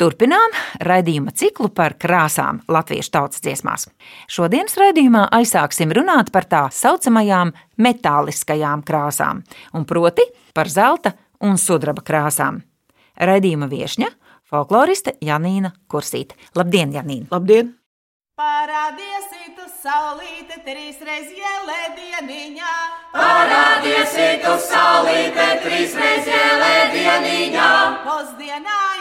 Turpinām raidījuma ciklu par krāsām latviešu tautas dziesmās. Šodienas raidījumā aizsāksim runāt par tā saucamajām metāliskajām krāsām, un proti par zelta un sudraba krāsām. Raidījuma viesņa - folkloriste Janīna Kursīte. Labdien, Janīna! Labdien! Parādies, tu saulīte, trīsreiz ielē dieniņā. Parādies, tu saulīte, trīsreiz ielē dieniņā. Pusdienā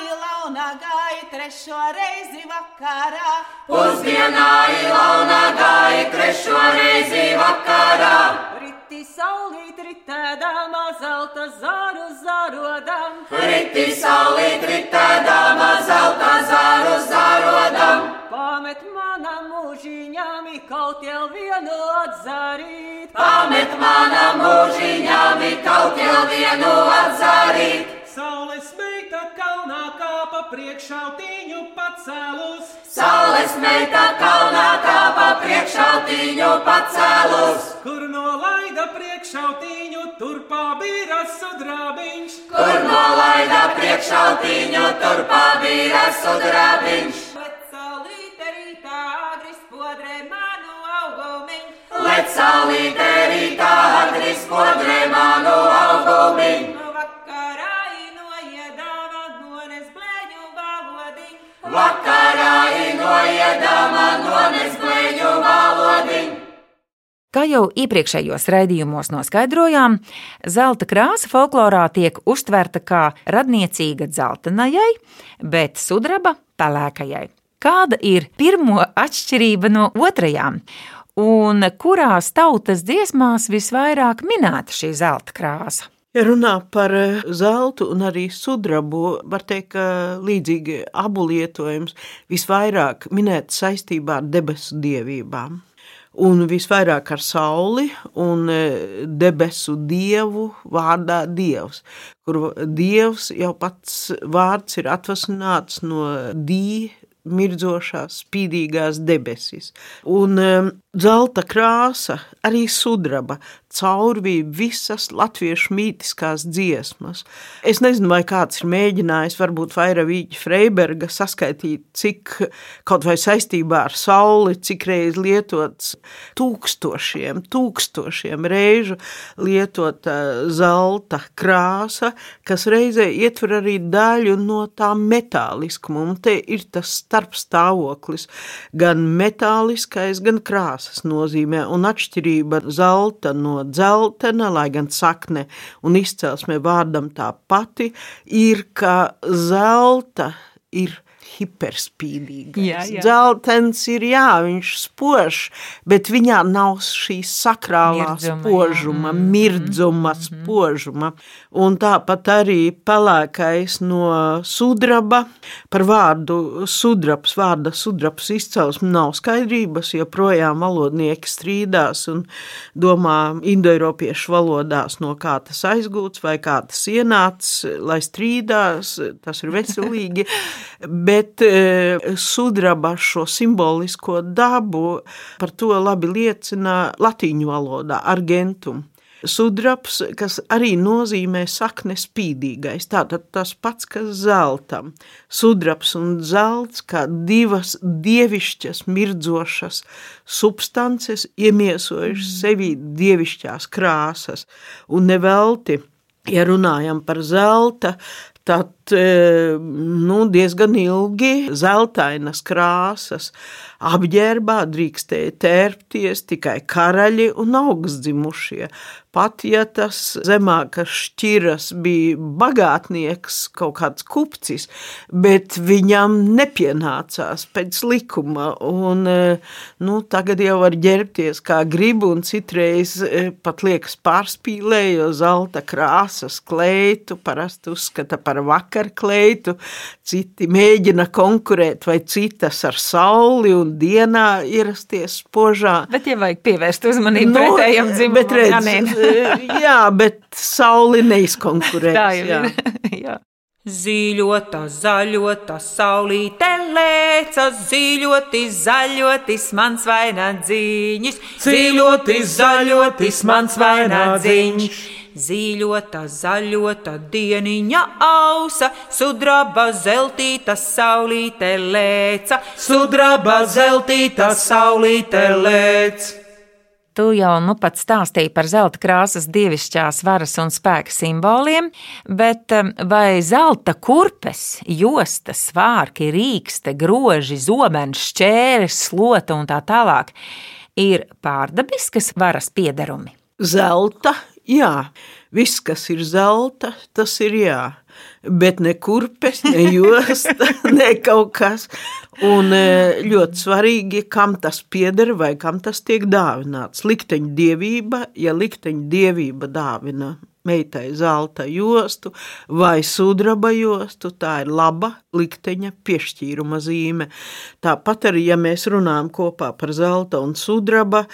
ilauna gai, trešo reizi vakarā. Pusdienā ilauna gai, trešo reizi vakarā. Riti saulīt, ritēdama, zelta zaru zarodam. Riti saulīt, ritēdama, zelta zaru zarodam. Pamet manam mūžiņam, kaut jau vienu atzarīt. Pamet manam mūžiņam, kaut jau vienu atzarīt. Priekšautiņu pacēlus. Saules meita kalnā kāpa priekšautiņu pacēlus. Kur no laida priekšautiņu, tur pabīra sudrabiņš. Kur no laida priekšautiņu, tur pabīra sudrabiņš. Lec saulīte rītā agri spodrē manu augumiņu. No vakarā Vakarā noiedāma nones blēņu valodiņu. Kā jau iepriekšējos raidījumos noskaidrojām, zelta krāsa folklorā tiek uztverta kā radniecīga dzeltenajai, bet sudraba pelēkajai. Kāda ir pirmo atšķirība no otrajām? Un kurās tautas dziesmās visvairāk minēta šī zelta krāsa? Ja runā par eh, zeltu un arī sudrabu, var teikt, ka līdzīgi abu lietojums visvairāk minēta saistībā ar debesu dievībām. Un visvairāk ar sauli un eh, debesu dievu vārdā dievs, kur dievs jau pats vārds ir atvasināts no dī, mirdzošās, spīdīgās debesis. Un um, zelta krāsa, arī sudraba, caurvīja visas latviešu mītiskās dziesmas. Es nezinu, vai kāds ir mēģinājis, varbūt Vairavīķa Freiberga saskaitīt, cik kaut vai saistībā ar sauli, cik reiz lietots tūkstošiem, tūkstošiem reižu lietota zelta krāsa, kas reizē ietver arī daļu no tā metāliskuma. Un te ir tas starpstāvoklis, gan metāliskais, gan krāsas nozīmē, un atšķirība zelta no dzeltena, lai gan sakne un izcelsme vārdam tā pati, ir, ka zelta ir hiperspīdīgais. Jā, jā. Zeltens ir, jā, viņš spožs, bet viņā nav šī sakrālā Mirdzuma, jā. spožuma, Mm, mirdzuma, spožuma. Un tāpat arī pelēkais no sudraba. Par vārdu sudrabs, vārda sudrabs izcelsme nav skaidrības, jo projām valodnieki strīdās un domā indoeiropiešu valodās, no kā tas aizgūts vai kā tas ienācis, lai strīdās, tas ir veselīgi. Bet e, sudraba šo simbolisko dabu par to labi liecina latīņu valodā argentum. Sudrabs, kas arī nozīmē sakne spīdīgais, tātad tas pats, kas zeltam. Sudrabs un zelts kā divas dievišķas mirdzošas substances iemiesojušas sevi dievišķās krāsas. Un nevelti, ja runājam par zelta, tad e, nu, diezgan ilgi zeltainas krāsas apģērbā drīkstēja tērpties tikai karaļi un augstdzimušie. Pat ja tas zemākas šķiras bija bagātnieks, kaut kāds kupcis, bet viņam nepienācās pēc likuma. Un, e, nu, tagad jau var ģērbties kā grib, un citreiz e, pat liekas pārspīlē, jo zelta krāsas kleitu parasti uzskata par vakarkleitu, citi mēģina konkurēt vai citas ar sauli un dienā ierasties spožā. Bet, ja vajag pievērst uzmanību no, pretējam dzimumam, bet redz, jā, bet sauli neizkonkurēs. Tā jau jā. ir. jā. Zīļota, zaļota, saulīte lēca, zīļoti, zaļotis mans vainagdziņš, zīļoti, zaļotis mans vainagdziņš. Zīļota, zaļota dieniņa ausa, sudraba zeltīta saulīte lēca, sudraba zeltīta saulīte lēca. Tu jau nu pat stāstīji par zelta krāsas dievišķās varas un spēka simboliem, bet um, vai zelta kurpes, jostas, svārki, rīkste, groži, zobens, šķēres, slota un tā tālāk ir pārdabiskas varas piedarumi? Zelta Jā, viss, kas ir zelta, tas ir jā. Bet ne kurpes, ne josta, ne kaut kas. Un e, ļoti svarīgi, kam tas pieder vai kam tas tiek dāvināts. Likteņa dievība, ja likteņa dievība dāvina meitai zelta jostu vai sudraba jostu, tā ir laba likteņa piešķīruma zīme. Tāpat arī, ja mēs runājam kopā par zelta un sudraba,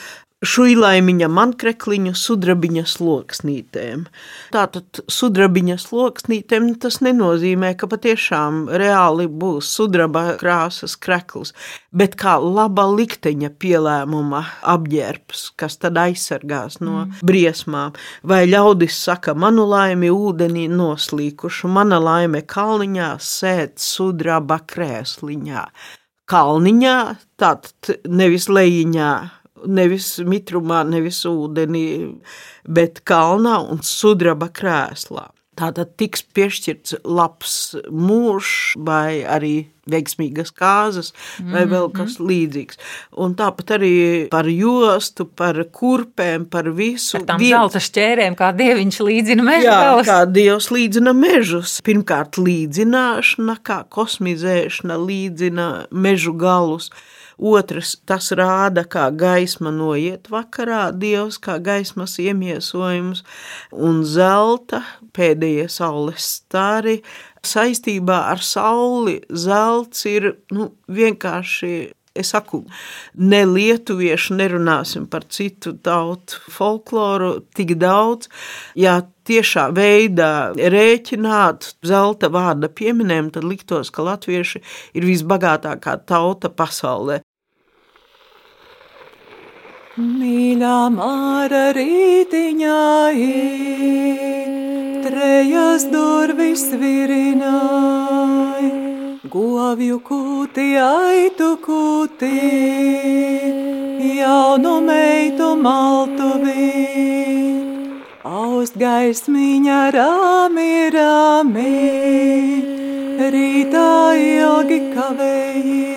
šuilaimiņa mankrekliņu sudrabiņa sloksnītēm. Tātad sudrabiņa sloksnītēm tas nenozīmē, ka patiešām reāli būs sudraba krāsas krekls, bet kā laba likteņa pielēmuma apģērbs, kas tad aizsargās no mm. briesmām. Vai ļaudis saka, manu laimi ūdenī noslīkušu, mana laime kalniņā sēt sudraba krēsliņā. Kalniņā, tātad nevis lejiņā, nevis mitrumā, nevis ūdenī, bet kalnā un sudraba krēslā. Tātad tiks piešķirts labs mūžs, vai arī veiksmīgas kāzas, vai -hmm. vēl kas līdzīgs. Un tāpat arī par jostu, par kurpēm, par visu. Par tām vien... zelta šķērēm, kā dieviņš līdzina mežus. Jā, kā dievs līdzina mežus. Pirmkārt līdzināšana, kā kosmizēšana līdzina mežu galus. Otrs, tas rāda, kā gaisma noiet vakarā, dievs kā gaismas iemiesojums, un zelta pēdējie saules stari. Saistībā ar sauli zelts ir nu, vienkārši es saku, ne lietuvieši nerunāsim par citu tautu folkloru tik daudz. Ja tiešā veidā rēķināt zelta vārda pieminēm, tad liktos, ka latvieši ir visbagātākā tauta pasaulē. Mīļā māra rītiņā ir, trejas durvis virināja, govju kūti, aitu kūti, jaunu meitu maltuvi, aust gaismiņa rāmi, rāmi, rītā ilgi kavējies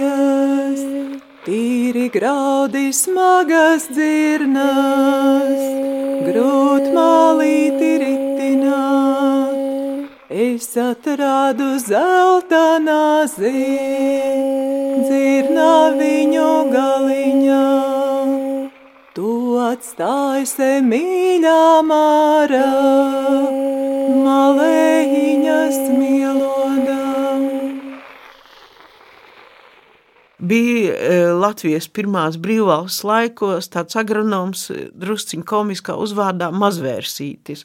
tīri graudi smagas dzirnas, grūtmalīti ritināt. Es atradu zelta nāzi, dzirnā viņu galiņā. Tu atstāji mīļā mārā, malējiņas mielodā. Bija e, Latvijas pirmās brīvvalsts laikos tāds agronoms e, drusciņ komiskā uzvārdā Mazvērsītis.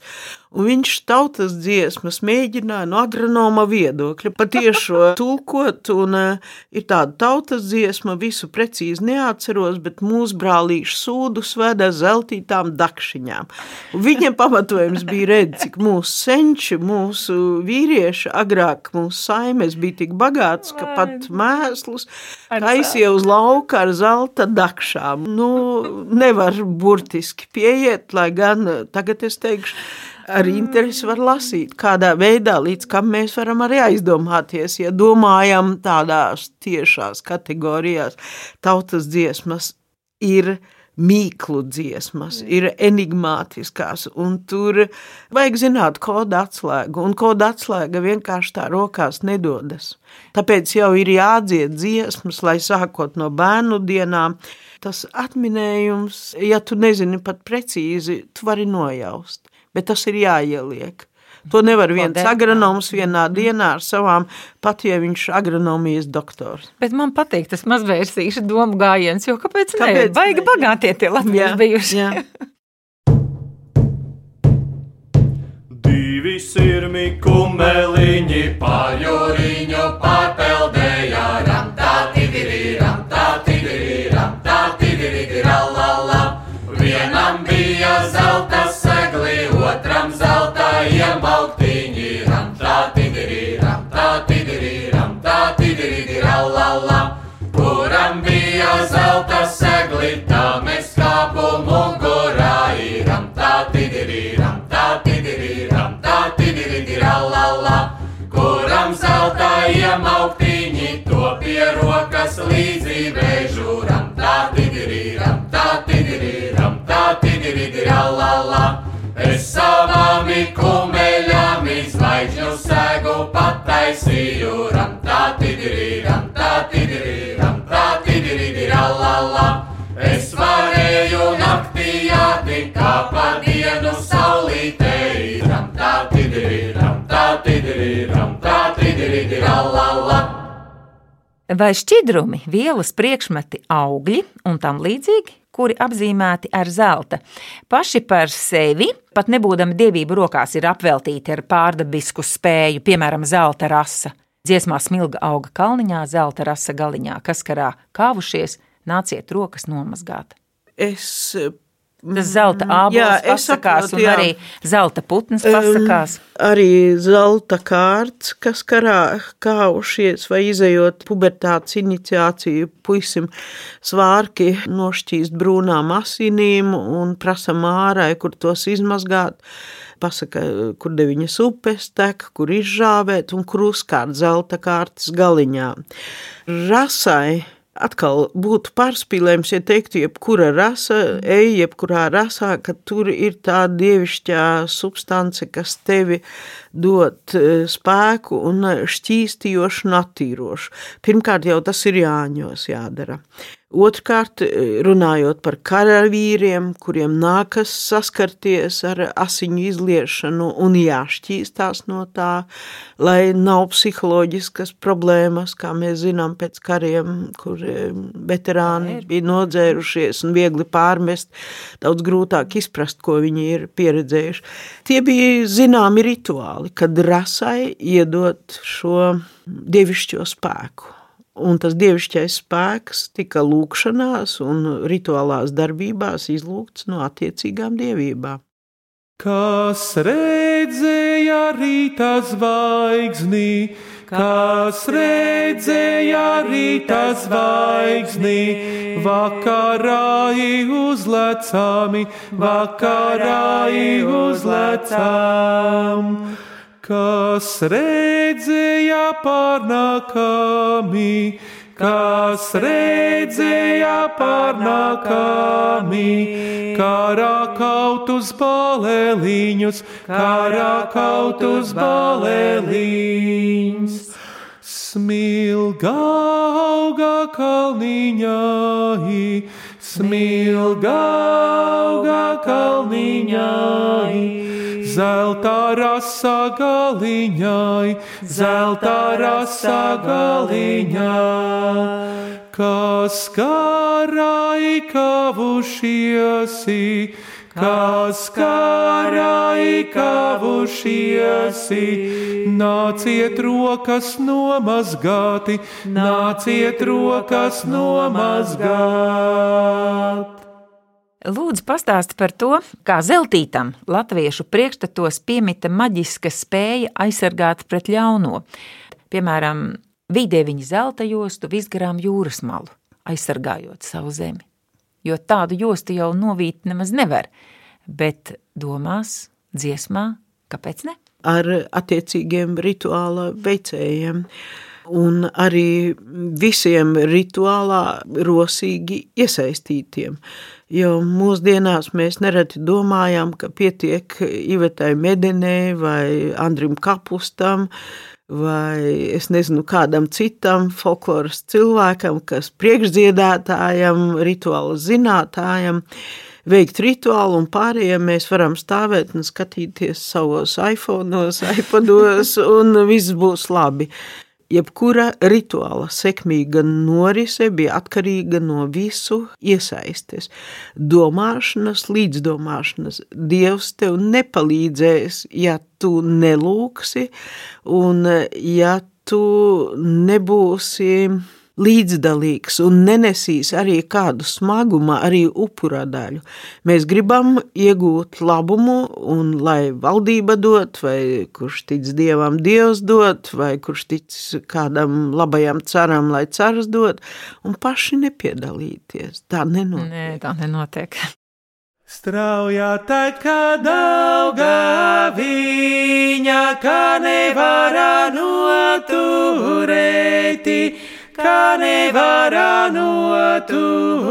Un viņš tautas dziesmas mēģināja no agronoma viedokļa patiešo tulkot, un uh, ir tāda tautas dziesma, visu precīzi neatceros, bet mūsu brālīšu sūdus veda zeltītām dakšiņām. Un viņiem pamatojums bija redz, cik mūsu senči, mūsu vīrieši, agrāk mūsu saimes bija tik bagāts, ka pat mēslus taisīja uz lauka ar zelta dakšām. Nu, nevar burtiski pieiet, lai gan tagad es teikšu, ar interesi var lasīt, kādā veidā, līdz kam mēs varam arī aizdomāties, ja domājam tādās tiešās kategorijās. Tautas dziesmas ir mīklu dziesmas, ir enigmātiskās, un tur vajag zināt kodu atslēgu, un kodu atslēga vienkārši tā rokās nedodas. Tāpēc jau ir jādzied dziesmas, lai sākot no bērnu dienām, tas atminējums, ja tu nezini pat precīzi, tu vari nojaust bet tas ir jāieliek. To nevar viens Kodēt? agronoms vienā dienā ar savām, pat ja viņš ir agronomijas doktors. Bet man patīk tas mazvērsīšu domu gājiens, jo kāpēc, kāpēc ne? Baigi ne? bagātie tie latvieši bijuši. jā. Divi sirmi kumeliņi Jūriņu rokas līdzi Vai šķidrumi, vielas priekšmeti, augļi un tam līdzīgi, kuri apzīmēti ar zelta, paši par sevi, pat nebūdami dievību rokās, ir apveltīti ar pārdabisku spēju, piemēram, zelta rasa. Dziesmā smilga auga kalniņā, zelta rasa galiņā, kas karā kāvušies, nāciet rokas nomazgāt. Es Tas zelta Jā, es pasakās, saprotu, un jā. arī zelta putns pasakās. Um, arī zelta kārts, kas karā kāvušies vai izējot pubertātes iniciāciju, puisim svārki nošķīst brūnām asinīm un prasa mārai, kur tos izmazgāt. Pasaka, kur deviņas upes tek, kur izžāvēt un kur uzkārt zelta kārtas galiņā. Rasai atkal būtu pārspīlējums, ja teiktu, jebkura rasa, ej, jebkurā rasā, ka tur ir tā dievišķā substance, kas tevi dod eh, spēku un šķīstījošu un attīrošu. Pirmkārt, jau tas ir jāņos jādara. Otrkārt, runājot par karavīriem, kuriem nākas saskarties ar asiņu izliešanu un jāšķīstās no tā, lai nav psiholoģiskas problēmas, kā mēs zinām pēc kariem, kur veterāni bija nodzērušies un viegli pārmest, daudz grūtāk izprast, ko viņi ir pieredzējuši. Tie bija zināmi rituāli, kad rasai iedot šo dievišķo spēku. Un tas dievišķais spēks tika lūkšanās un rituālās darbībās izlūgts no attiecīgām dievībām. Kas redzēja rīta zvaigzni, kas redzēja rīta zvaigzni, vakarā uzlecami, vakarā uzlecam. Kas redzēja pārnākami, kas redzēja pārnākami, karā kautus balēliņus, karā kautus balēliņus. Smilga auga kalniņai, smilga auga kalniņai, zelta rasa galiņai, zelta rasa galiņai, kas karai kavušiesi, kas karai kavušiesi, nāciet rokas nomazgāti, nāciet rokas nomazgāt. Lūdzu, pastāsti par to, kā zeltītam latviešu priekšstatos piemita maģiska spēja aizsargāt pret ļauno. Piemēram, vidē viņa zelta jostu visgarām jūras malu, aizsargājot savu zemi. Jo tādu jostu jau novīt nemaz nevar, bet domās, dziesmā, kāpēc ne? ar attiecīgiem rituāla veicējiem. Un arī visiem rituālā rosīgi iesaistītiem. Jo mūsdienās mēs nereti domājam, ka pietiek Ivetai Medenē vai Andrim Kapustam vai es nezinu kādam citam folkloras cilvēkam, kas priekšdziedātājam, rituāla zinātājam, veikt rituālu, un pārējiem mēs varam stāvēt un skatīties savos iPhone, iPados, un viss būs labi. Jebkura rituāla sekmīga norise bija atkarīga no visu iesaistes, domāšanas, līdzdomāšanas. Dievs tev nepalīdzēs, ja tu nelūksi, un ja tu nebūsi līdzdalīgs un nenesīs arī kādu smagumu, arī upura daļu. Mēs gribam iegūt labumu, un lai valdība dot, vai kurš tic dievam, dievs dot, vai kurš tic kādam labajam caram, lai cars dot, un paši nepiedalīties. Tā nenotiek. Nē, tā nenotiek. Straujā tekā dauga viņa, kā nevarā noturēti, kā nevarā noturēt.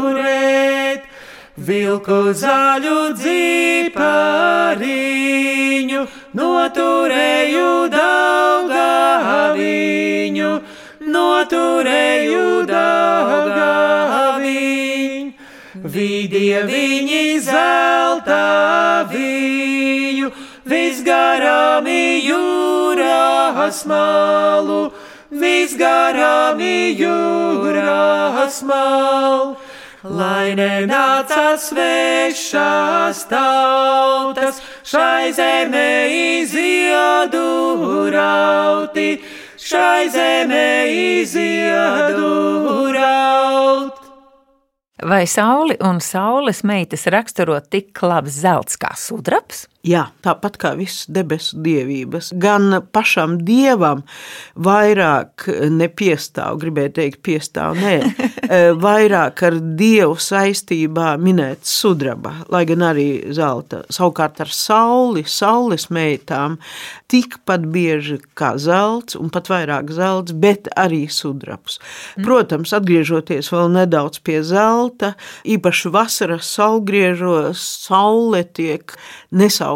Vilku zaļu dzipariņu, noturēju dauga viņu, noturēju dauga viņu. Vidie viņi zelta vīju, visgarāmi jūras malu, visgarāmi jūras malu. Lai nenāca svešās tautas, šai zemē iziedu rauti, šai zemē iziedu rauti. Vai sauli un saules meitas raksturo tik labs zelts kā sudraps? Jā, tāpat kā visas debesu dievības, gan pašam dievam vairāk nepiestāv, gribēju teikt, piestāv, nē, vairāk ar dievu saistībā minēts sudraba, lai gan arī zelta. Savukārt ar sauli, saules meitām tikpat bieži kā zelts, un pat vairāk zelts, bet arī sudrabs. Protams, atgriežoties vēl nedaudz pie zelta, īpaši vasaras saulgriežos, saule tiek nesaukta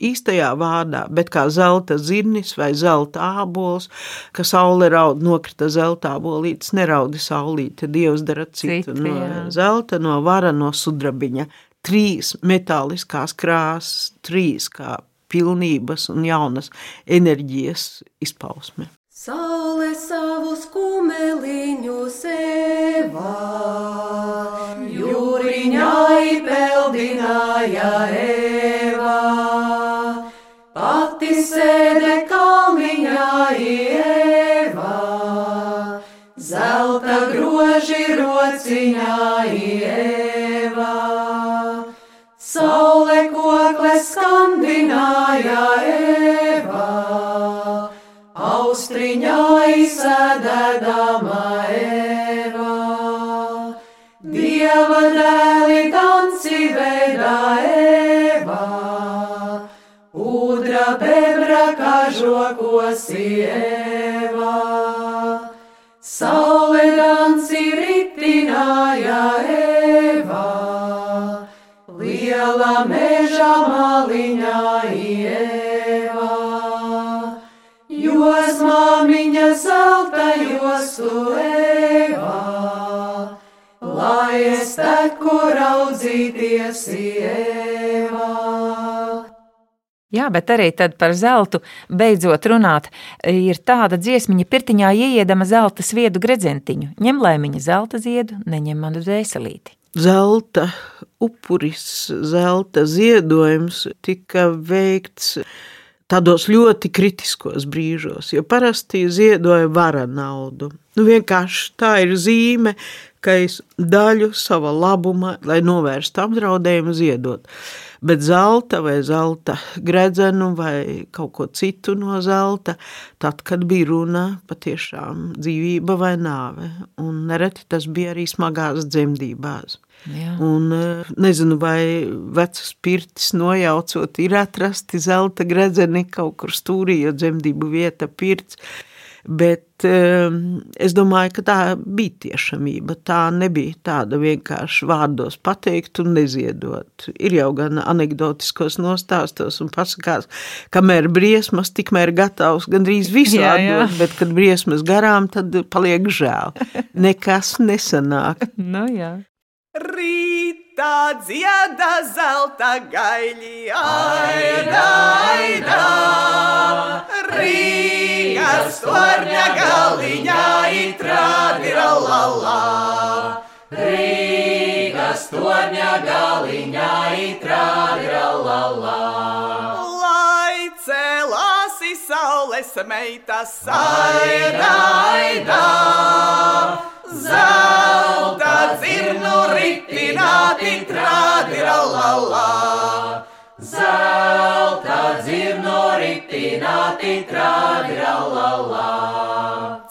īstajā vārdā, bet kā zelta zirnis vai zelta ābols, ka saule raud nokrita zelta ābolītes, neraudi saulīte, Dievs dara citu, Citu, no jā. zelta, no vara, no sudrabiņa. Trīs metāliskās krāsas, trīs kā pilnības un jaunas enerģijas izpausme. Saule savus kumeliņus evā, jūriņai peldināja evā. Sēde kalniņā ievā, zelta groži rociņā ievā. Saule kokle skandināja evā, austriņā izsēdēdama evā. Dieva dēli danci veidā evā, ūdra bebra kažokos ievā. Saule danci ritināja evā, liela meža maliņā ievā. Jos māmiņa zelta jostu evā, lai es teku raudzīties ievā. Jā, bet arī tad par zeltu beidzot runāt. Ir tāda dziesmiņa, pirtiņā ieiedama zelta sviedu gredzentiņu. Ņem laimiņa zelta ziedu, neņem manu dvēselīti. zelta upuris, zelta ziedojums tika veikts tādos ļoti kritiskos brīžos, jo parasti ziedoja vara naudu. Nu, vienkārši tā ir zīme, ka es daļu sava labuma, lai novērstu apdraudējumu, ziedot. Bet zelta vai zelta gredzenu vai kaut ko citu no zelta, tad, kad bija runa patiešām dzīvība vai nāve. Un nereti tas bija arī smagās dzemdībās. Jā. Un eh, nezinu, vai vecas pirtis nojaucot, ir atrasti zelta gredzeni kaut kur stūrī, jo dzemdību vieta pirts. Bet eh, es domāju, ka tā bija tiešamība. Tā nebija tāda vienkārši vārdos pateikt un neziedot. Ir jau gan anekdotiskos nostāstos un pasakās, kamēr briesmas, tikmēr gatavs gandrīz visu Jā, jā. atdot, bet kad briesmas garām, tad paliek žēl. Nekas nesanāk. Nu, jā. Rītā dziedā zelta gaļi, aida, aida. Rīgas torņa galiņā itrādira la la. Rīgas torņa galiņā itrādira la la. Lai celās saules meitas, aida, aida. Zelta dzirnu ritināti trādira la la. Zelta dzirno ritināti trādira la la.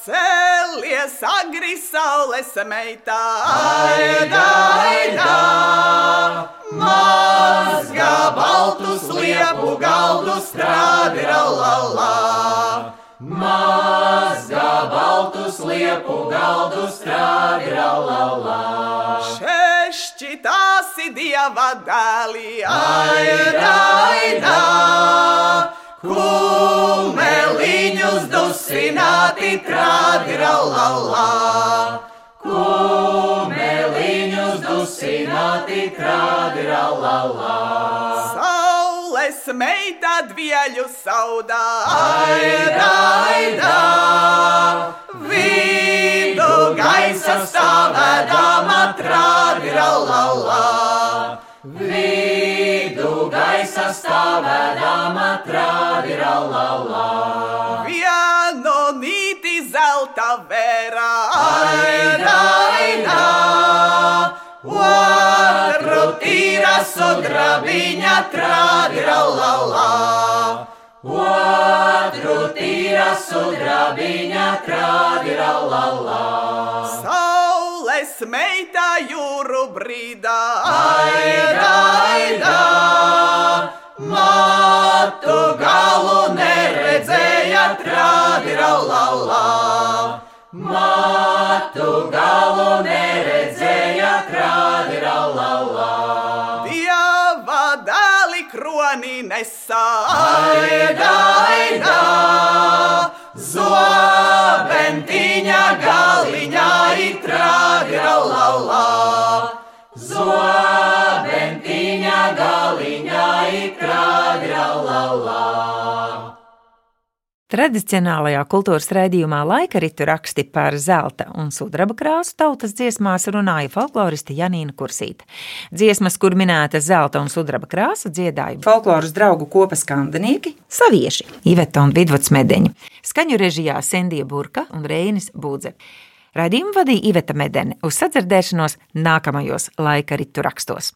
Cēlies agri saules meitā, aida, aida. Mazgā baltus liepu galdus trādira la la. Mazgā baltus liepu galdus trādira la la. Šķitāsi dieva dēli, aida, aida. Kumeliņus dusināti trādira la la. Kumeliņus dusināti trādira la Saules meita dvieļu saudā, aida, aida. Vidu gaisa stāvēdama trādira la la. Vidu gaisa stāvēdama trādira la la. Vienu nīti zelta vērā, aida, aida. Otru tīra sudrabiņa trādira la la. Otru tīra sudrabiņa trādira la la. Saules meita jūru brīdā, aida, aida. Matu galu neredzēja trādira la la. Matu galu neredzēja nesā, aida, aida. Zobentiņa galiņā itrādira la la. Zobentiņa galiņā itrādira la la. Tradicionālajā kultūras raidījumā laika ritu raksti par zelta un sudraba krāsu tautas dziesmās runāja folkloriste Janīna Kursīte. Dziesmas, kur minēta zelta un sudraba krāsa, dziedāja folkloras draugu kopas kandinieki, savieši Iveta un Vidvuds Medeņi. Skaņu režijā Sendija Burka un Reinis Būdze. Radījumu vadīja Iveta Medene uz sadzirdēšanos nākamajos laika ritu rakstos.